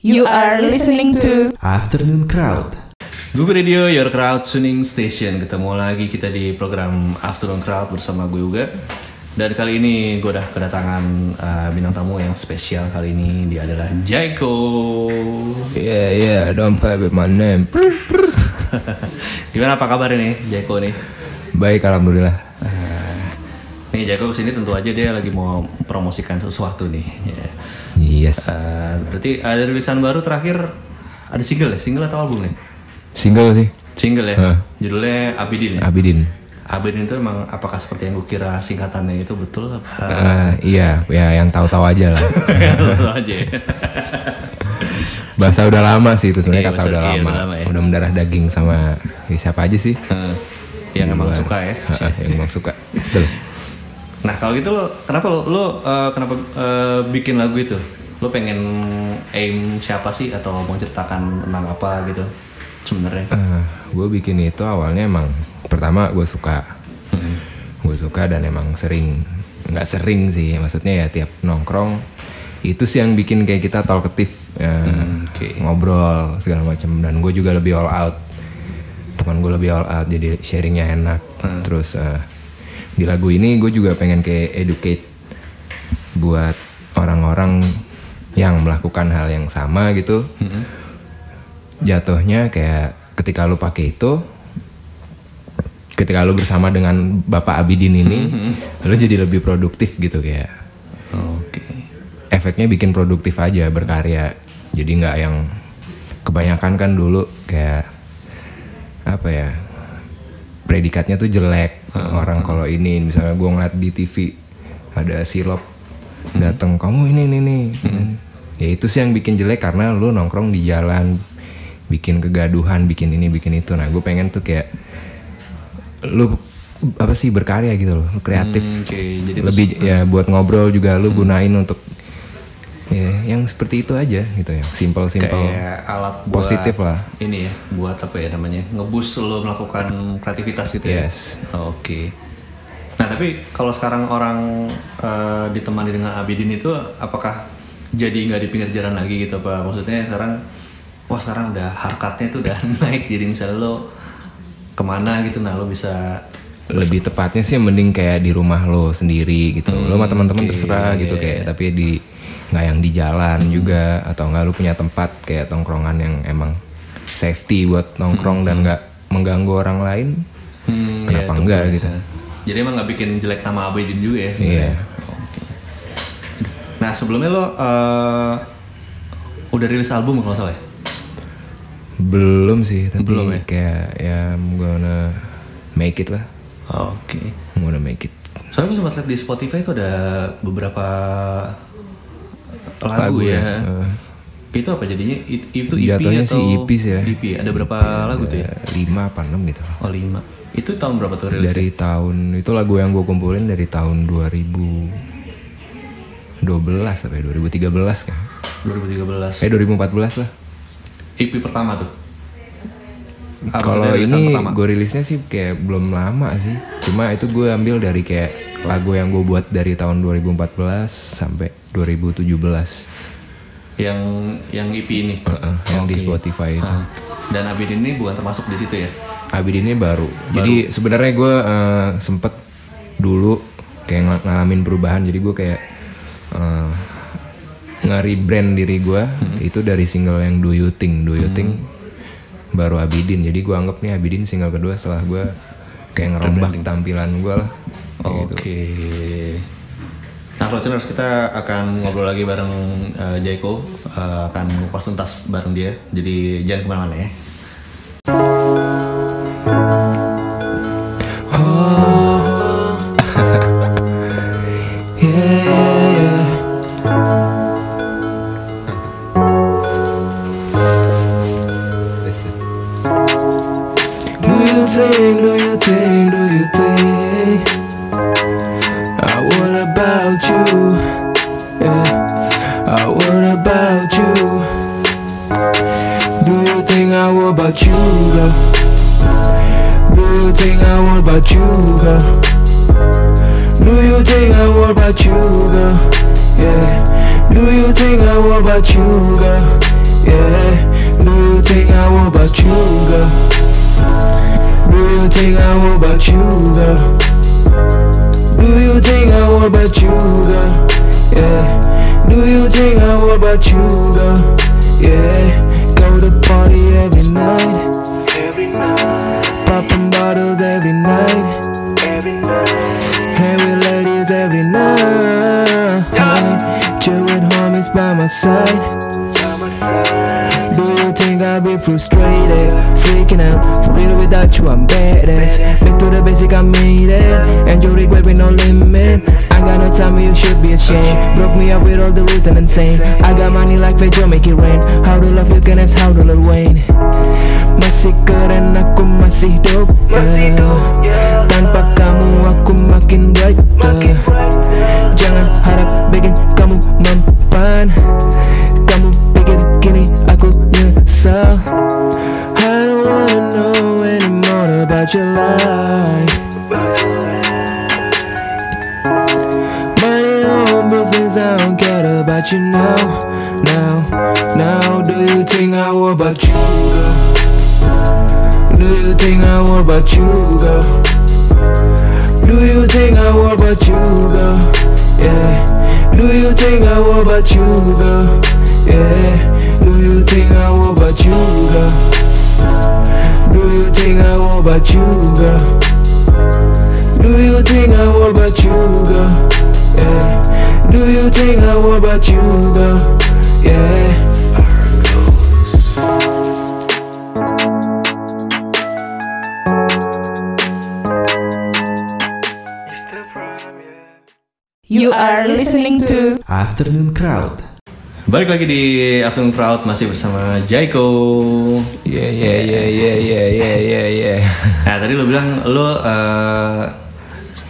You are listening to Afternoon Crowd. Google Radio, Your Crowd Tuning Station. Ketemu lagi kita di program Afternoon Crowd bersama gue juga. Dan kali ini gue udah kedatangan uh, bintang tamu yang spesial kali ini. Dia adalah Jaiko. Yeah, yeah, don't play with my name. Gimana apa kabar nih Jaiko nih? Baik, alhamdulillah. Uh, nih Jaiko ke sini tentu aja dia lagi mau promosikan sesuatu nih. Ya. Yes. Uh, berarti ada rilisan baru terakhir ada single ya? Single atau album nih? Single sih, Single ya. Hah. Judulnya Abidin ya. Abidin. Abidin itu emang apakah seperti yang gue kira singkatannya itu betul apa? Eh, iya, ya yang tahu-tahu aja lah. Tahu aja. ya. Bahasa udah lama sih itu Iya, sebenarnya kata bahasa- udah iya, lama. udah lama ya. Udah mendarah daging sama ya, siapa aja sih? Heeh. yang emang suka ya. Heeh, yang emang suka. Betul. Nah kalau gitu lo kenapa lo lo eh, kenapa eh, bikin lagu itu? Lo pengen aim siapa sih atau mau ceritakan tentang apa gitu sebenarnya? gue bikin itu awalnya emang pertama gue suka, Hmm. gue suka dan emang sering nggak sering sih, maksudnya ya tiap nongkrong itu sih yang bikin kayak kita talkative, ya, Hmm, oke. ngobrol segala macam dan gue juga lebih all out, teman gue lebih all out jadi sharingnya enak. Hmm. Terus eh, di lagu ini gue juga pengen kayak educate buat orang-orang yang melakukan hal yang sama gitu. Hmm. jatuhnya kayak ketika lu pakai itu ketika lu bersama dengan Bapak Abidin ini lu jadi lebih produktif gitu kayak. Oke. efeknya bikin produktif aja berkarya. Jadi nggak yang kebanyakan kan dulu kayak apa ya predikatnya tuh jelek orang kalau ini misalnya gua ngeliat di TV ada silop datang kamu ini ini nih ya itu sih yang bikin jelek karena lu nongkrong di jalan bikin kegaduhan bikin ini bikin itu. Nah gue pengen tuh kayak lu apa sih berkarya gitu loh lu kreatif. Hmm, Oke, jadi lebih ya buat ngobrol juga lu gunain untuk ya yang seperti itu aja gitu ya simple simple kayak alat buat positif lah Ini ya, buat apa ya namanya? Ngebus lo melakukan kreativitas gitu ya. yes Oke. Nah tapi kalau sekarang orang eh, ditemani dengan Abidin itu apakah jadi nggak di pinggir jalan lagi gitu pak? Maksudnya sekarang wah sekarang udah harkatnya tuh udah naik jadi misalnya lo ke mana gitu nah lo bisa lebih tepatnya sih mending kayak di rumah lo sendiri gitu lo sama teman-teman oke, terserah gitu iya, kayak tapi di nggak yang di jalan juga atau nggak lu punya tempat kayak tongkrongan yang emang safety buat nongkrong dan nggak mengganggu orang lain hmm, Kenapa itu enggak gitu? ya. Jadi emang nggak bikin jelek nama Abidin juga ya sebenarnya. Iya. Oke. Nah sebelumnya lo eh, udah rilis album kalau nggak salah ya? belum sih tapi Belum ya? kayak ya I'm gonna make it lah Oke. I'm gonna make it Soalnya gue sempat lihat di Spotify itu ada beberapa lagu, Lagu ya. ya, eh. Itu apa jadinya? It- Itu EP Jatuhnya atau sih EP sih ya. EP. Ada berapa lagu tuh ya? Ya, lima apa enam gitu Oh lima. Itu tahun berapa tuh rilis? dari tahun itu lagu yang gue kumpulin dari tahun 2012 apa ya 2013 kan 2013. eh 2014 lah EP pertama tuh. Kalau ini gue rilisnya sih kayak belum lama sih cuma itu gue ambil dari kayak lagu yang gue buat dari tahun 2014 sampai 2017 yang yang EP ini. Heeh, yang di. Spotify itu Ah. Dan Abidin ini bukan termasuk di situ ya? Abidin ini baru. Jadi sebenarnya gue eh, sempet dulu kayak ng- ngalamin perubahan. Jadi gue kayak eh, nge-rebrand diri gue itu dari single yang Do You Think, Do You Think baru Abidin. Jadi gue anggap nih Abidin single kedua setelah gue kayak ngerombak tampilan gue lah. Gitu. Oke. Nah, listeners kita akan ngobrol lagi bareng eh, Jaiko, Eh, akan ngupas tuntas bareng dia. Jadi jangan ke mana-mana ya. girl? Yeah. Do you think I want about you, girl? Yeah. Do you think I want about you, girl? Do you think I want about you, girl? Do you think I want about you, girl? Yeah. Do you think I want about you, girl? Yeah. Go to party every night. Every night. Popping bottles every night. Every night. Hey, we ladies every night. Chill with homies by my side. Do you think I'll be frustrated? Freaking out, for real without you I'm badass. Back to the basic I made it And your regret with no limit. I got no time you should be ashamed. Broke me up with all the reason insane. I got money like Pedro make it rain. How to love you can ask how to Lil Wayne? Masih keren aku masih dope yeah. Tanpa kamu aku makin brighter You are listening to Afternoon Crowd. Balik lagi di Afternoon Crowd masih bersama Jaiko. Iya iya iya iya iya iya iya iya. Nah tadi lo bilang lo eh,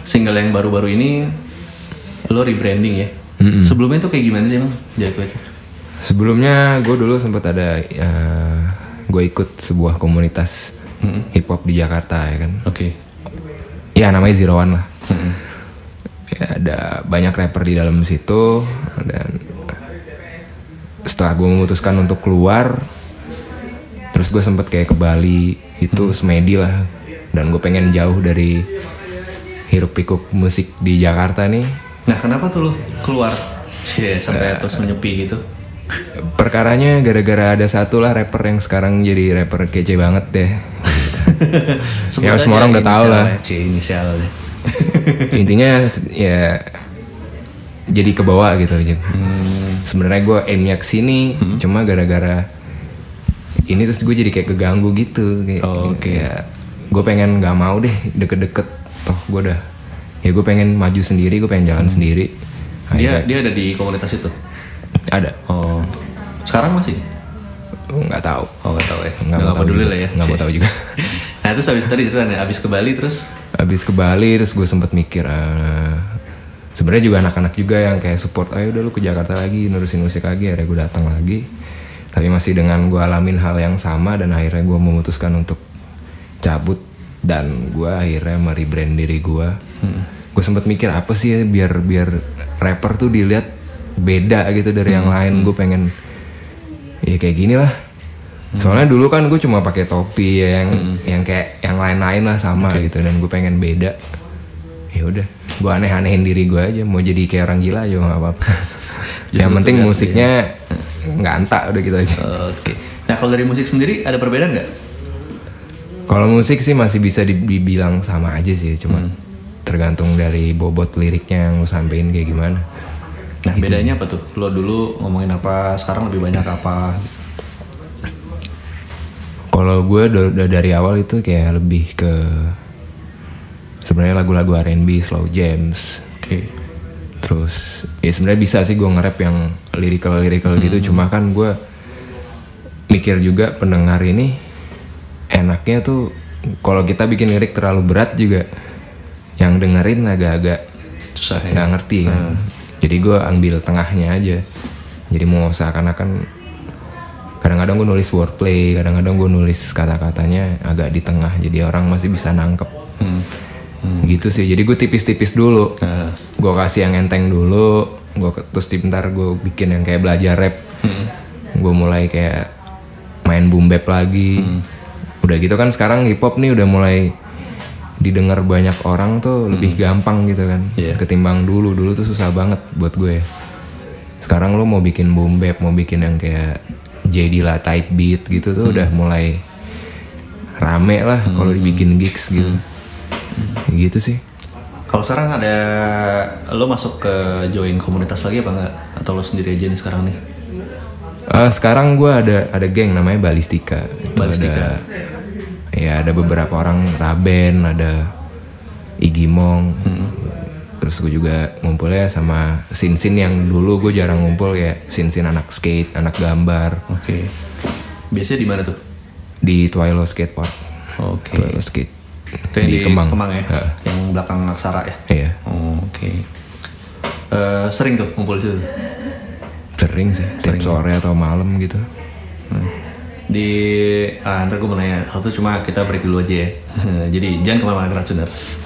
single yang baru-baru ini lo rebranding ya. Sebelumnya tuh kayak gimana sih emang Jaiko itu? Sebelumnya gue dulu sempat ada gue ikut sebuah komunitas hip hop di Jakarta ya kan. Oke. Ya namanya Zero One lah. Ya, ada banyak rapper di dalam situ dan setelah gue memutuskan untuk keluar, terus gue sempet kayak ke Bali itu semedi lah dan gue pengen jauh dari hiruk pikuk musik di Jakarta nih. Nah kenapa tuh lo keluar? Cie, sampai terus menyepi gitu. Perkaranya gara-gara ada satu lah rapper yang sekarang jadi rapper kece banget deh. Ya, semua orang udah tahu lah. ya, Cie, inisial aja. Intinya ya jadi ke bawah gitu aja. Sebenarnya gue aimnya ke sini, cuma gara-gara ini terus gue jadi kayak keganggu gitu kayak Oh, oke. kayak gue pengen nggak mau deh deket-deket toh gue udah ya gue pengen maju sendiri gue pengen jalan sendiri Dia dia ada di komunitas itu. ada Oh, sekarang masih? nggak tahu Oh nggak tahu ya. nggak Nggak mau tahu peduli lah ya. nggak mau tahu juga Nah terus habis tadi cerita nih, habis ke Bali terus? Habis ke Bali terus gue sempet mikir eh, sebenarnya juga anak-anak juga yang kayak support ayo udah lu ke Jakarta lagi nurusin musik lagi akhirnya gue datang lagi. Tapi masih dengan gue alamin hal yang sama dan akhirnya gue memutuskan untuk cabut dan gue akhirnya merebrand diri gue gue sempet mikir apa sih ya biar biar rapper tuh dilihat beda gitu dari yang lain. Gue pengen ya kayak gini lah soalnya dulu kan gue cuma pakai topi ya, yang yang kayak yang lain-lain lah sama gitu dan gue pengen beda. Ya udah gue aneh-anehin diri gue aja mau jadi kayak orang gila aja nggak apa-apa. Yang penting musiknya nggak antak udah gitu aja. Oke. Nah kalau dari musik sendiri ada perbedaan nggak? kalau musik sih masih bisa di- dibilang sama aja sih cuma tergantung dari bobot liriknya yang lu sampein kayak gimana. Nah bedanya apa tuh? Lo dulu ngomongin apa, sekarang lebih banyak apa? Kalau gue dari awal itu kayak lebih ke sebenarnya lagu-lagu R&B, slow jams. Oke. Terus ya sebenarnya bisa sih gue nge-rap yang lyrical-lyrical gitu, cuma kan gue mikir juga pendengar ini enaknya tuh kalau kita bikin lirik terlalu berat juga yang dengerin agak-agak Susah ya. nggak ngerti kan. Jadi gue ambil tengahnya aja. Jadi mau seakan-akan kadang-kadang gue nulis wordplay, kadang-kadang gue nulis kata-katanya agak di tengah, jadi orang masih bisa nangkep. Gitu sih. Jadi gue tipis-tipis dulu. Nah, Gue kasih yang enteng dulu, gue terus di bentar gue bikin yang kayak belajar rap. Gue mulai kayak main boom bap lagi. Udah gitu kan sekarang hip hop nih udah mulai didengar banyak orang tuh lebih gampang gitu kan Iya. ketimbang dulu dulu tuh susah banget buat gue sekarang lu mau bikin boom bap mau bikin yang kayak JD lah type beat gitu tuh udah mulai rame lah kalau dibikin gigs gitu Kayak gitu sih Kalau sekarang ada lo masuk ke join komunitas lagi apa enggak? Atau lo sendiri aja nih sekarang nih? Eh, sekarang gue ada ada geng namanya Balistika. Itu Balistika. Ada, ya ada beberapa orang Raben, ada Igimong. Terus gue juga ngumpulnya sama sin-sin yang dulu gue jarang ngumpul ya sin-sin anak skate, anak gambar Oke. Biasanya di mana tuh? di Twilo Skate Park. Oke. Twilo Skate. Itu yang di, Kemang. ya? Heeh. Yang belakang Aksara ya? Iya, Oh, Oke. Eh, sering tuh ngumpul di situ? sering sih, tiap sore atau malam gitu. Hmm. Di, ah, ntar gue mau nanya satu cuma kita break dulu aja ya. Jadi jangan ke mana-mana Keracuners.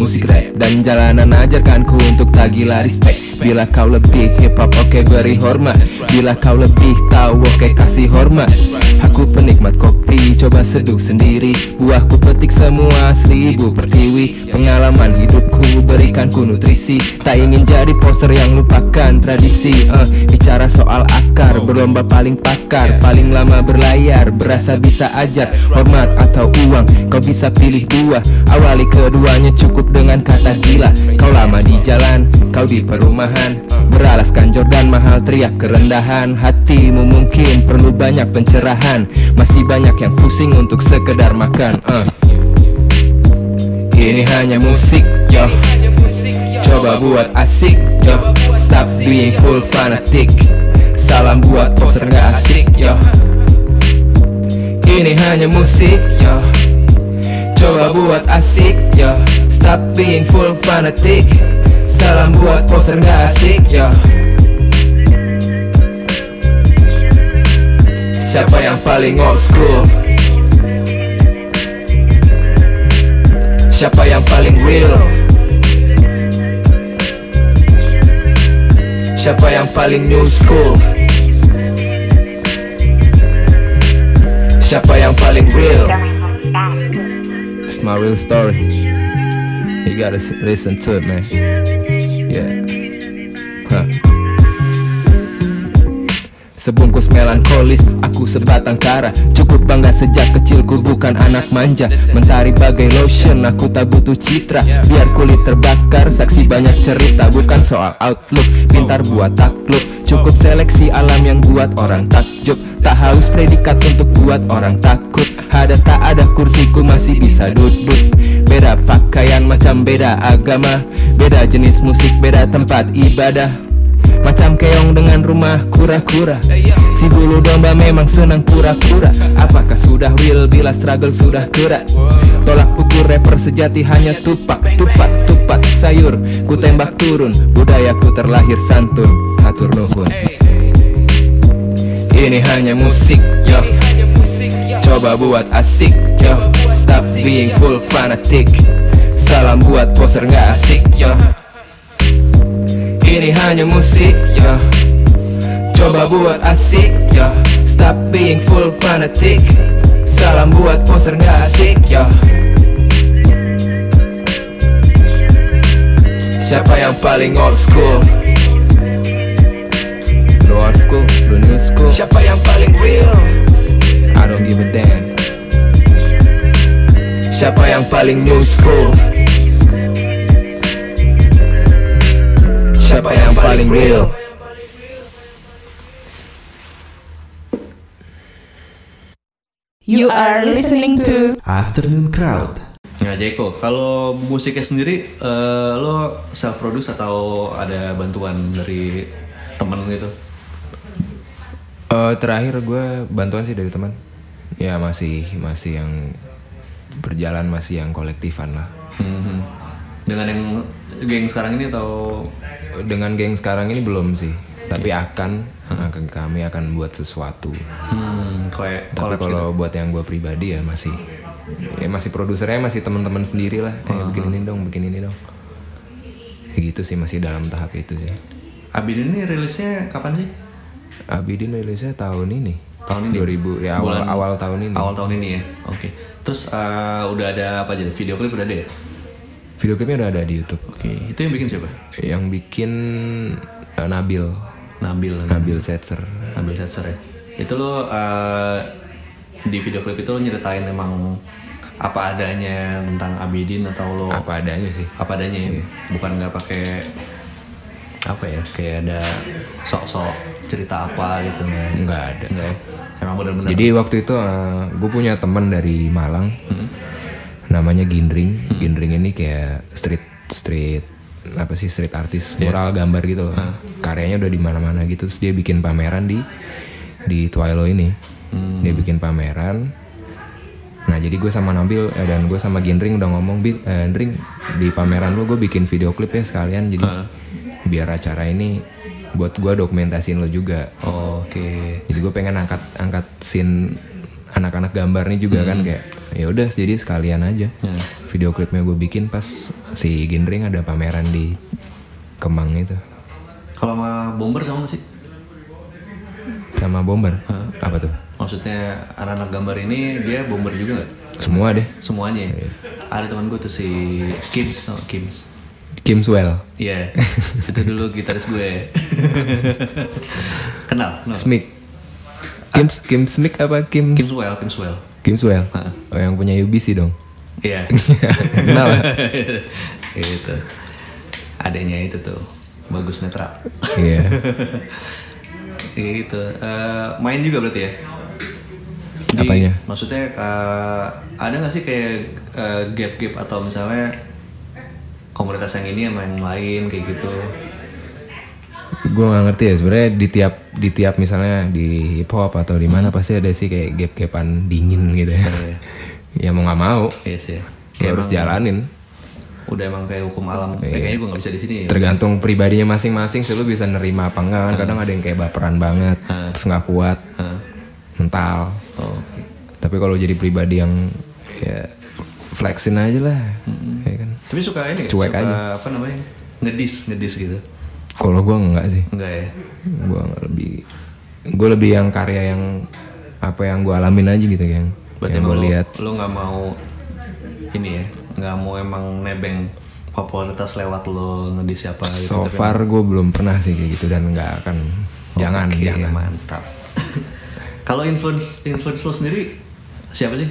Musik rap. Dan jalanan ajarkanku untuk tak gila respect. Bila kau lebih hip hop oke beri hormat. Bila kau lebih tahu oke kasih hormat Aku penikmat kopi coba seduh sendiri. Buahku petik semua seribu pertiwi. Pengalaman hidupku berikanku nutrisi. Tak ingin jadi poster yang lupakan tradisi. Eh, Bicara soal akar berlomba paling pakar. Paling lama berlayar berasa bisa ajar. Hormat atau uang kau bisa pilih dua. Awali keduanya cukup dengan kata gila. Kau lama di jalan kau di perumahan Beralaskan Jordan mahal teriak kerendahan. Hatimu mungkin perlu banyak pencerahan. Masih banyak yang pusing untuk sekedar makan eh. Ini hanya musik yo. Coba buat asik yo. Stop being full fanatic. Salam buat poster gak asik yo. Ini hanya musik yo. Coba buat asik yo. Stop being full fanatic Salam buat poster gak asik yo. Siapa yang paling old school? Siapa yang paling real? Siapa yang paling new school? Siapa yang paling real? It's my real story. You gotta listen to it man Huh. Sebungkus melankolis, aku sebatang kara. Cukup bangga sejak kecilku bukan anak manja. Mentari bagai lotion, aku tak butuh citra. Biar kulit terbakar, saksi banyak cerita. Bukan soal outlook, pintar buat takluk. Cukup seleksi alam yang buat orang takjub. Tak haus predikat untuk buat orang takut. Ada tak ada kursiku masih bisa duduk. Beda pakaian macam beda agama. Beda jenis musik, beda tempat ibadah Macam keong dengan rumah kura-kura. Si bulu domba memang senang pura-pura Apakah sudah real bila struggle sudah kerat Tolak ukur rapper sejati hanya tupak Tupat, tupat sayur. Ku tembak turun Budayaku terlahir santun. Hatur nuhun. Ini hanya musik yo. Coba buat asik yo. Stop being full fanatic. Salam buat poser gak asik yo ini hanya musik, ya Coba buat asik, ya Stop being full fanatic Salam buat poser gak asik, ya Siapa yang paling old school? Lu old school, lu new school Siapa yang paling real? I don't give a damn Siapa yang paling new school? Siapa yang paling real? You are listening to Afternoon Crowd. Nah, Jeko, kalau musiknya sendiri eh, lo self produce atau ada bantuan dari temen gitu? Eh, terakhir gue bantuan sih dari teman. Ya masih masih yang berjalan masih yang kolektifan lah. Mhm. Dengan yang geng sekarang ini atau Dengan geng sekarang ini belum sih, tapi akan akan kami akan buat sesuatu. hmm, kayak Tapi kalau buat yang gue pribadi ya masih ya masih produsernya masih teman-teman sendiri lah eh bikin ini dong bikin ini dong gitu sih masih dalam tahap itu sih Abidin ini rilisnya kapan sih? Abidin rilisnya tahun ini Tahun ini? 2000 ya awal Bulan- awal tahun ini Awal tahun ini ya. Oke. Terus eh, udah ada apa aja? Video klip udah ada ya? Video klipnya udah ada di YouTube Oke. Itu yang bikin siapa? yang bikin eh, Nabil Nabil. Nabil Setzer Nabil Setzer ya. Itu lo eh, di video klip itu lo nyeritain emang apa adanya tentang Abidin atau lo apa adanya sih apa adanya ya? Bukan nggak pakai apa ya? Kayak ada sok-sok cerita apa gitu nggak? nggak ada Enggak ya? Emang bener-bener. Jadi waktu itu gue punya teman dari Malang, namanya Gindring. Gindring ini kayak street street apa sih street artis mural gambar gitu loh. Karyanya udah di mana-mana gitu. Terus dia bikin pameran di di Twilo ini. Dia bikin pameran. Nah jadi gue sama Nabil eh, dan gue sama Gindring udah ngomong, eh, Gindring di pameran lu gue bikin video klip ya sekalian. Jadi biar acara ini buat gue dokumentasiin lo juga. Oh, Oke. Jadi gue pengen angkat angkat scene anak-anak gambar nih juga kan kayak ya udah jadi sekalian aja video klipnya gue bikin pas si Gendring ada pameran di Kemang itu Kalau sama bomber sama sih? sama Bomber apa tuh Maksudnya anak-anak gambar ini dia bomber juga nggak? semua deh Semuanya. ya? Ada teman gue tuh si Kims, nggak? Kims. Kim Swell Iya, itu dulu gitaris gue. Kenal? kenal. Smith Kim Kim Smith apa Kim Kimswell, Kimswell. Kim Swell Hah. oh yang punya UBC dong Iya. kenal lah. itu. Adanya itu tuh bagus netral. iya gitu. Eh, main juga berarti ya? Di- Apanya? Maksudnya eh, ada nggak sih kayak eh, gap-gap atau misalnya komunitas yang ini sama yang lain kayak gitu? Gue nggak ngerti ya sebenarnya di tiap di tiap misalnya di hip hop atau di mana pasti ada sih kayak gap-gapan dingin gitu ya ya mau nggak mau Iya sih. ya harus jalanin Udah emang kayak hukum alam. Eh, kayaknya gue nggak bisa di sini. ya. tergantung pribadinya masing-masing sih lu bisa nerima apa enggak kan kadang ada yang kayak baperan banget terus nggak kuat Hah. mental Oh, tapi kalau jadi pribadi yang ya flexin aja lah ya kan Tapi suka ini? Cuek suka aja. apa namanya? Ngedis, ngedis gitu. Kalau gua enggak sih Enggak ya? nggak lebih gue lebih yang karya yang apa yang gua alamin aja gitu yang Berarti yang gue lihat lo nggak mau ini ya? Nggak mau emang nebeng popularitas lewat lo ngedis siapa gitu. so far gue belum pernah sih kayak gitu dan nggak akan jangan Oke, jangan mantap. Kalau influence influence lo sendiri siapa sih?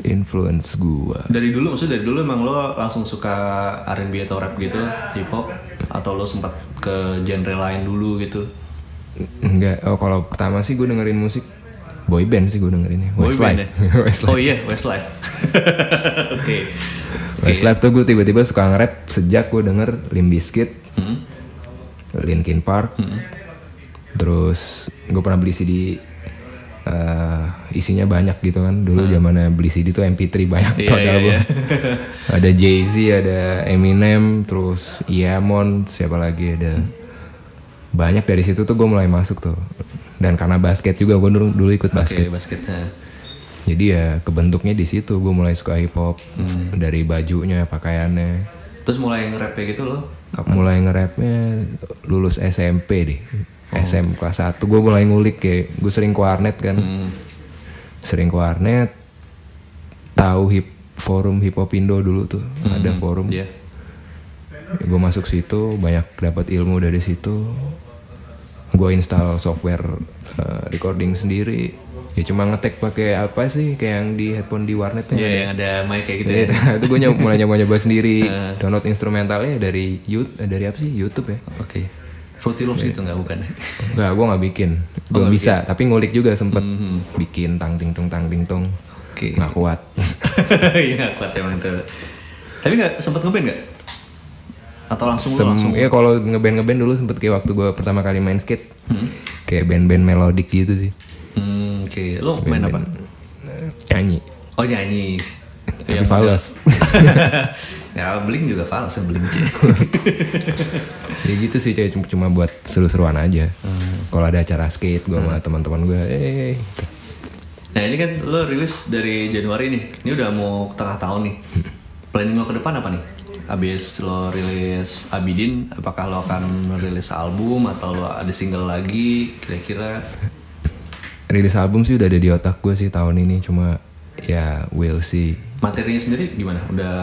influence gua Dari dulu maksudnya dari dulu emang lo langsung suka R&B atau rap gitu, hip hop atau lo sempat ke genre lain dulu gitu? enggak oh kalau pertama sih gue dengerin musik boy band sih gue dengerinnya Boy band Westlife ya? Westlife Oh iya, Westlife. Oke. Westlife tuh gue tiba-tiba suka nge-rap sejak gue denger Limp Bizkit, Hmm. Linkin Park, terus gue pernah beli CD eh, isinya banyak gitu kan dulu zamannya beli CD tuh MP3 banyak Iya, tuh ada album. iya. ada Jay Z, ada Eminem, terus Iamon, siapa lagi ada banyak dari situ tuh gue mulai masuk tuh dan karena basket juga gue dulu, dulu ikut basket Oke, basketnya. jadi ya kebentuknya di situ gue mulai suka hip hop Hmm. dari bajunya pakaiannya Terus mulai nge-rap gitu lo? mulai nge-rapnya lulus SMP deh SM kelas 1 gue mulai ngulik kayak gue sering ke warnet kan. Hmm. sering ke warnet. Tahu hip forum hip hop Indo dulu tuh. Ada forum. Iya. gue masuk situ banyak dapat ilmu dari situ. Gue install software eh, recording sendiri. Ya cuma ngetek pakai apa sih? Kayak yang di headphone di warnet Iya, yang ada mic kayak gitu ya. itu, itu gue nyoba, mulai nyoba-nyoba sendiri. Download instrumentalnya dari YouTube dari apa sih? YouTube ya. Oke. Fruity Loops gitu nggak bukan? Enggak, gue nggak bikin belum bisa tapi ngulik juga sempet bikin tang ting tung tang ting tung Oke. nggak kuat Iya nggak kuat emang itu. Tapi nggak sempat ngeband nggak? Atau langsung Sem langsung? ya kalau ngeband ngeband dulu sempet kayak waktu gue pertama kali main skate kayak band-band melodik gitu sih Hmm, Oke, lo main apa? nyanyi Oh nyanyi. tapi fals ya Blink juga fals Blink sih. ya gitu sih kayak cuma, cuma buat seru-seruan aja kalau ada acara skate gue sama teman-teman gue eh Nah ini kan lo rilis dari Januari nih, ini udah mau tengah tahun nih. Planning lo ke depan apa nih? Abis lo rilis Abidin, apakah lo akan rilis album atau lo ada single lagi? Kira-kira Rilis album sih udah ada di otak gue sih tahun ini, cuma ya we'll see. Materinya sendiri gimana? Udah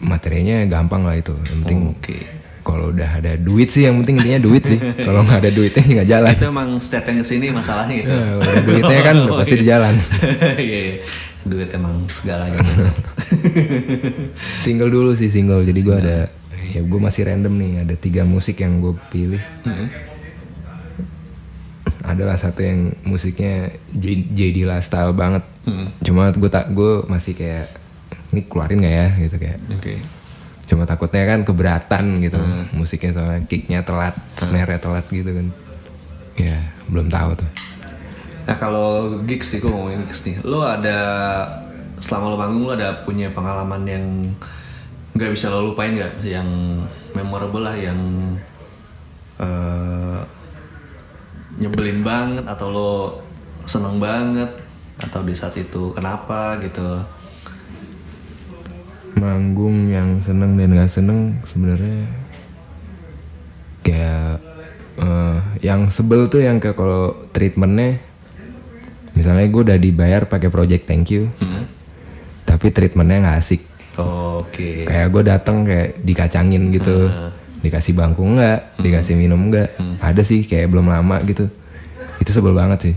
Materinya gampang lah itu, yang penting Oke. kalau udah ada duit sih, yang penting intinya duit sih. kalau nggak ada duitnya nggak jalan. itu emang step yang ke sini masalahnya gitu. Nah, udah duitnya kan udah pasti di jalan. Iya, iya. Duit emang segalanya. Single dulu sih single, jadi gue ada ya gue masih random nih, ada tiga musik yang gue pilih. adalah satu yang musiknya JD lah style banget. Cuma gue tak gue masih kayak ini keluarin gak ya gitu kayak. Oke. Cuma takutnya kan keberatan gitu musiknya soalnya kicknya telat, snare-nya telat gitu kan. Ya belum tahu tuh. Nah kalau gigs nih, gue ngomongin gigs nih. Lo ada selama lo manggung lo ada punya pengalaman yang nggak bisa lo lupain nggak? Yang memorable lah, yang eh, nyebelin banget atau lo seneng banget atau di saat itu kenapa gitu? Manggung yang seneng dan gak seneng sebenarnya kayak eh, yang sebel tuh yang kayak kalau treatmentnya misalnya gue udah dibayar pakai project thank you. Tapi treatmentnya nggak asik. Oke. kayak gue datang kayak dikacangin gitu. Dikasih bangku enggak dikasih minum enggak ada sih kayak belum lama gitu. Itu sebel banget sih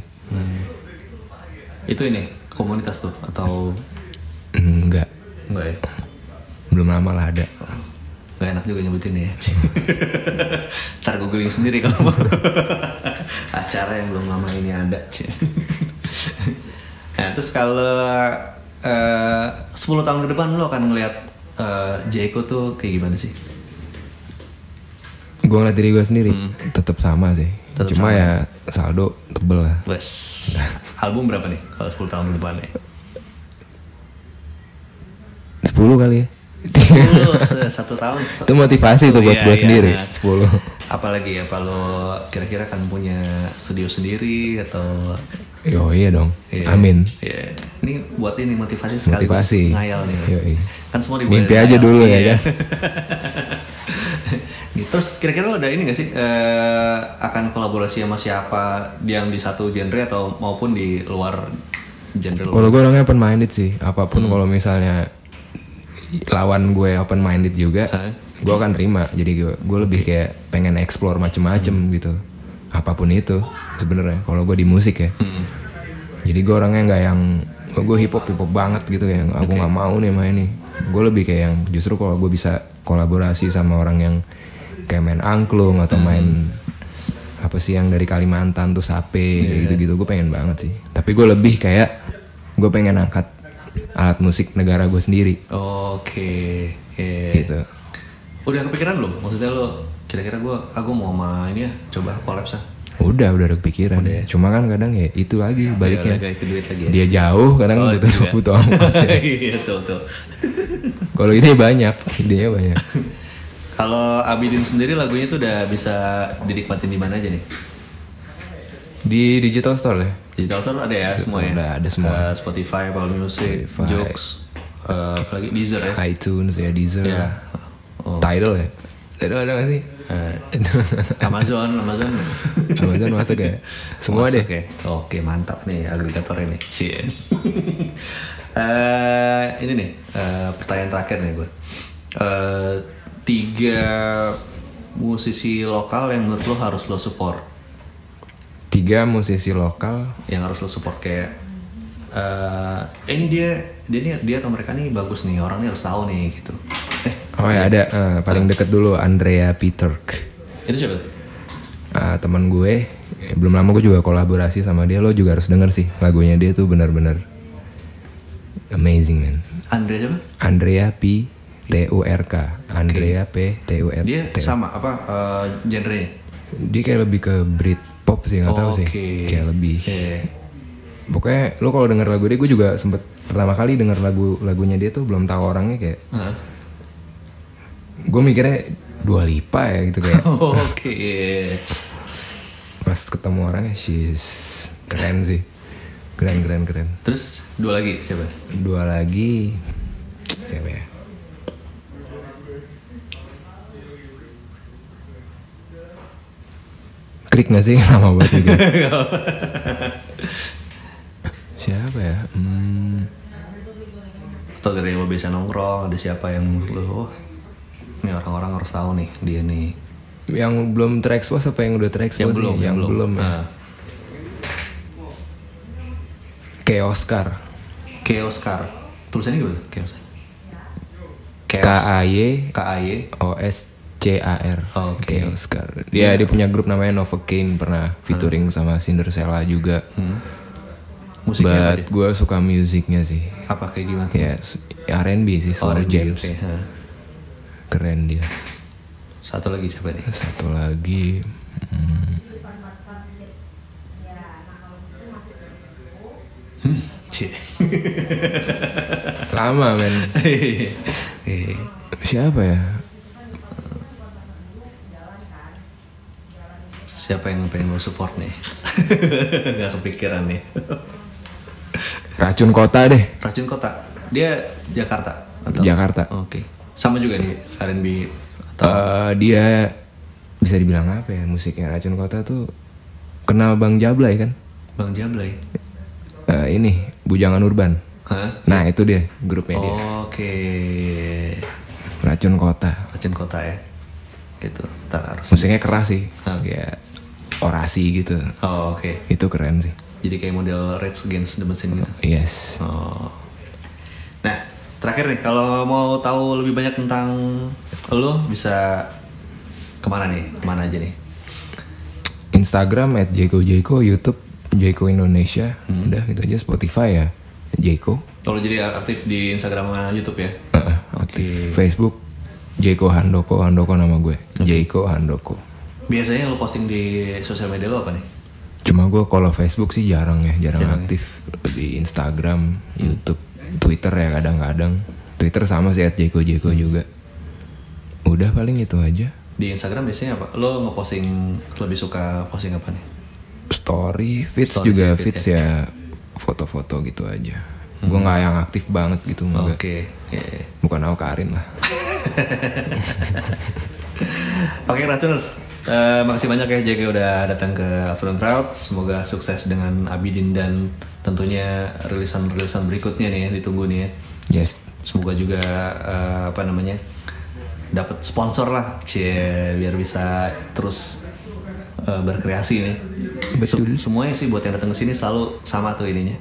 Itu ini komunitas tuh atau enggak enggak ya? belum lama lah ada Gak enak juga nyebutin ya Ntar googling sendiri kalau mau Acara yang belum lama ini ada. Nah terus kalau eh, 10 tahun ke depan lo akan ngeliat eh, Jeko tuh kayak gimana sih? Gue ngeliat diri gue sendiri tetap sama sih Tetep cuma ya saldo tebel lah Wes Album berapa nih kalau 10 tahun depan ya? 10 kali ya Oh, se- satu tahun itu motivasi tuh buat Iya, gue iya, sendiri nah. 10 Apalagi ya kalau kira-kira kan punya studio sendiri atau Yo iya dong Iya. amin Iya. Ini buat ini motivasi sekali Motivasi. ngayal nih. Yoi. Kan semua dimulai Mimpi aja ngayal. dulu ya Iya. kan? Terus kira-kira lo ada ini gak sih eh, akan kolaborasi sama siapa yang di satu genre atau maupun di luar genre? Kalau gue orangnya open minded sih, apa pun Hmm. kalau misalnya lawan gue open minded juga, Hah? gue akan terima. Jadi gue gue lebih kayak pengen explore macem-macem Hmm. gitu, apa pun itu sebenarnya. Kalau gue di musik ya, Hmm. jadi gue orangnya nggak yang gue hip hop hip hop banget gitu yang aku nggak mau nih main nih. Gue lebih kayak yang justru kalau gue bisa kolaborasi sama orang yang kayak main angklung atau Hmm. main apa sih yang dari Kalimantan tuh sape Iya. kayak gitu-gitu gue pengen banget sih tapi gue lebih kayak gue pengen angkat alat musik negara gue sendiri Oke. Iya. gitu Udah kepikiran belum? Maksudnya lo kira-kira gue aku mau sama ini ya coba collab sah. udah udah ada kepikiran cuma kan kadang ya itu lagi baliknya Iya, duit lagi ya? dia jauh kadang Oh, butuh butuh ongkos ya. Iya tuh tuh. kalau ini banyak idenya banyak Kalau Abidin sendiri lagunya tuh udah bisa dinikmatin di mana aja nih? di digital store ya Digital Store ada ya semua ya? Udah ada semua. Eh, Spotify, Apple Music, Spotify. Joox, eh, apa lagi Deezer ya? iTunes ya Deezer Iya. Oh. Tidal ya Tidal ada gak sih Eh, Amazon, Amazon. Amazon masuk ya semua Masuk deh ya? Oke mantap nih agregator ini. Cie. Eh, ini nih eh, pertanyaan terakhir nih gue. Eh, tiga musisi lokal yang menurut lo harus lo support, tiga musisi lokal yang harus lo support kayak eh ini dia dia nih dia atau mereka nih bagus nih orang nih harus tahu nih gitu. Eh oh ya ada eh, paling deket dulu Andrea Peterk itu siapa? Ah, teman gue belum lama gue juga kolaborasi sama dia lo juga harus denger sih lagunya dia tuh benar-benar amazing man Andre siapa? Andrea P T U R K. Andrea P T U R Dia T sama apa eh, genrenya? dia kayak lebih ke Britpop sih nggak tahu sih. Kayak lebih. Pokoknya lo kalau denger lagu dia gue juga sempet pertama kali denger lagu lagunya dia tuh belum tahu orangnya kayak gue mikirnya dua lipa ya gitu kayak. Oke. pas ketemu orangnya she's keren sih. Keren keren keren. Terus dua lagi siapa? dua lagi siapa ya krik gak sih lama banget juga siapa ya hmm, Atau dari yang lo biasa nongkrong, ada siapa yang menurut lo, oh, ini orang-orang harus tahu nih, dia nih. yang belum terekspos apa yang udah terekspos Yang belum, yang, belum, ya. Nah, kayak Oscar Kayak Oscar. Tulisannya gimana? Kayak Oscar. K A Y K A Y. O S C A R Oke. kayak Oscar dia dia punya grup namanya Novocaine pernah featuring sama Cinderella juga Hmm. Musiknya but gue suka musiknya sih Apa kayak gimana? Yes, R&B sih, slow jams. oke, ha. Keren dia. Satu lagi siapa nih? Satu lagi, hmm, Cie. lama men. Eh, Siapa ya? Siapa yang pengen lo support nih? Gak kepikiran nih. Racun Kota deh. Racun Kota. Dia Jakarta atau? Jakarta. Oke. Sama juga di R&B atau Eh, dia bisa dibilang apa ya? Musiknya Racun Kota tuh kenal Bang Jablay kan? Bang Jablay. Eh, ini Bujangan Urban. Hah? Nah itu dia grupnya dia. Oke. Racun Kota. Racun Kota ya. Gitu. Ntar harus. Musiknya keras sih, Hah. kayak orasi gitu. Oh, oke. Itu keren sih. Jadi kayak model Rage Against the Machine gitu. Yes. Oh. Nah, terakhir nih, kalau mau tahu lebih banyak tentang lo bisa ke mana nih? Ke mana aja nih? Instagram at Jeko Jeko, YouTube Jeko Indonesia, Hmm. udah gitu aja Spotify ya Jeko, Kalau jadi aktif di Instagram sama YouTube ya? Heeh, aktif. Facebook Jeko Handoko, Handoko nama gue, Jeko Handoko. Biasanya lo posting di sosial media lo apa nih? Cuma gue kalau Facebook sih jarang ya, jarang, Jarang ya? aktif di Instagram, YouTube, Twitter ya kadang-kadang. Twitter sama sih Jeko Jeko Hmm. juga. Udah paling itu aja. Di Instagram biasanya apa? Lo ngeposting lebih suka posting apa nih? Story, feeds Story juga feed feeds ya foto-foto gitu aja. Gue nggak yang aktif banget gitu Hmm. Oke. enggak. Iya. Bukan aku Karin lah. Oke Racuners, Eh, makasih banyak ya JG udah datang ke Afternoon Crowd. Semoga sukses dengan Abidin dan tentunya rilisan-rilisan berikutnya nih ya, ditunggu nih ya. Yes. Semoga juga eh, apa namanya dapat sponsor lah, cie biar bisa terus eh, berkreasi nih. Betul. Se- semuanya sih buat yang datang ke sini selalu sama tuh ininya.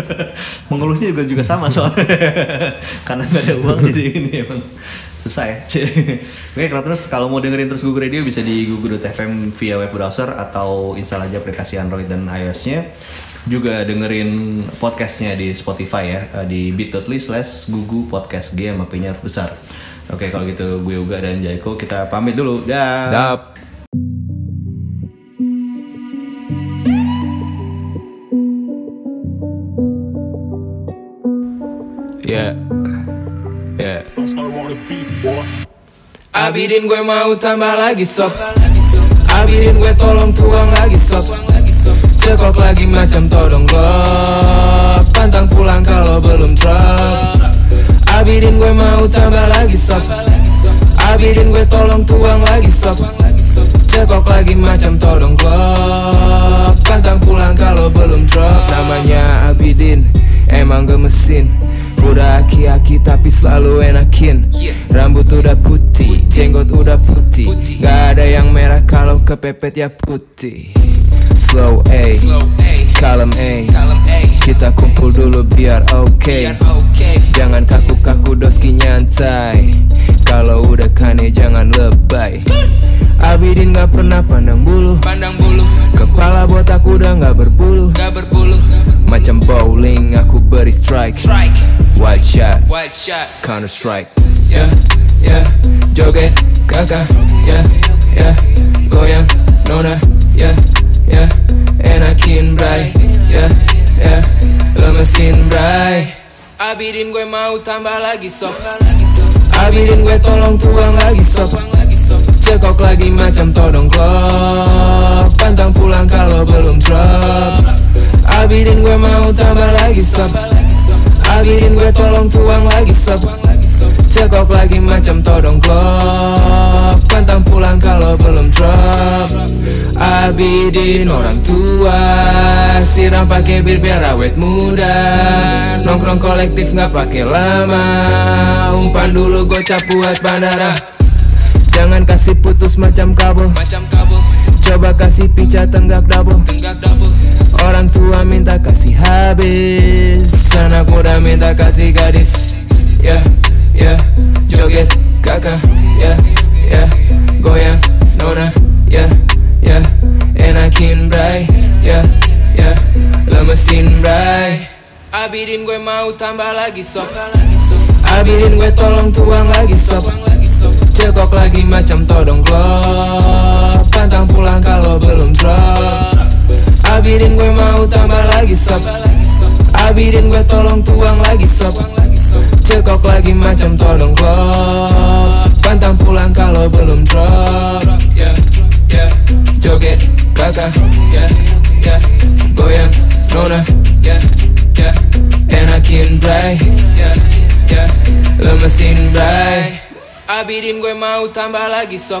Mengeluhnya juga juga sama soalnya. Karena nggak ada uang jadi ini emang susah ya. Oke, kalau terus kalau mau dengerin terus Google Radio bisa di google.fm via web browser atau install aja aplikasi Android dan iOS-nya. Juga dengerin podcastnya di Spotify ya eh, di bit.ly slash gugu podcast G harus besar. Oke kalau gitu gue Uga dan Jaiko kita pamit dulu. Dah. Dap. Ya. Ya. Abidin gue mau tambah lagi sob. Abidin gue tolong tuang lagi sob. Cekok lagi macam todong glock Pantang pulang kalau belum drop. Abidin gue mau tambah lagi sob. Abidin gue tolong tuang lagi sob. Cekok lagi macam todong glock Pantang pulang kalau belum drop. Namanya Abidin Emang gemesin Udah aki-aki tapi selalu enakin. Rambut udah putih Jenggot udah putih. Gak ada yang merah kalau kepepet ya putih. Slow A Kalem A. Kita kumpul dulu biar oke. Jangan kaku-kaku doski nyantai. Kalau udah kane jangan lebay. Abidin gak pernah pandang bulu. Pandang bulu, Kepala botak udah gak berbulu. Gak berbulu Macam bowling aku beri strike. Strike, Wild shot, wild shot. Counter strike. Ya, ya, joget kakak Ya, ya, goyang nona. Ya, ya, enakin bray. Ya, ya, lemesin bray. Abidin gue mau tambah lagi sob Abidin gue tolong tuang lagi sob Cekok lagi macam todong glock Pantang pulang kalau belum drop Abidin gue mau tambah lagi sob. Abidin gue tolong tuang lagi sob. Cekok lagi macam todong glock Pantang pulang kalau belum drop. Abidin orang tua. Siram pakai bir biar awet muda. Nongkrong kolektif nggak pakai lama. Umpan dulu gocap buat bandara. Jangan kasih putus macam kabel Coba kasih pica tenggak double Tenggak double Orang tua minta kasih habis Anak muda minta kasih gadis. Ya, ya Joget kakak. Ya, ya Goyang nona. Ya, ya Enakin bray Ya, ya Lemesin bray Abidin gue mau tambah lagi sob Abidin gue tolong tuang lagi sob Cekok lagi macam todong glock Pantang pulang kalau belum drop Abidin gue mau tambah lagi sob. Abidin gue tolong tuang lagi sob. Cekok lagi macam todong glock Pantang pulang kalau belum drop. Joget kakak. Goyang nona. Enakin bray. Lemesin bray. Abidin gue mau tambah lagi sob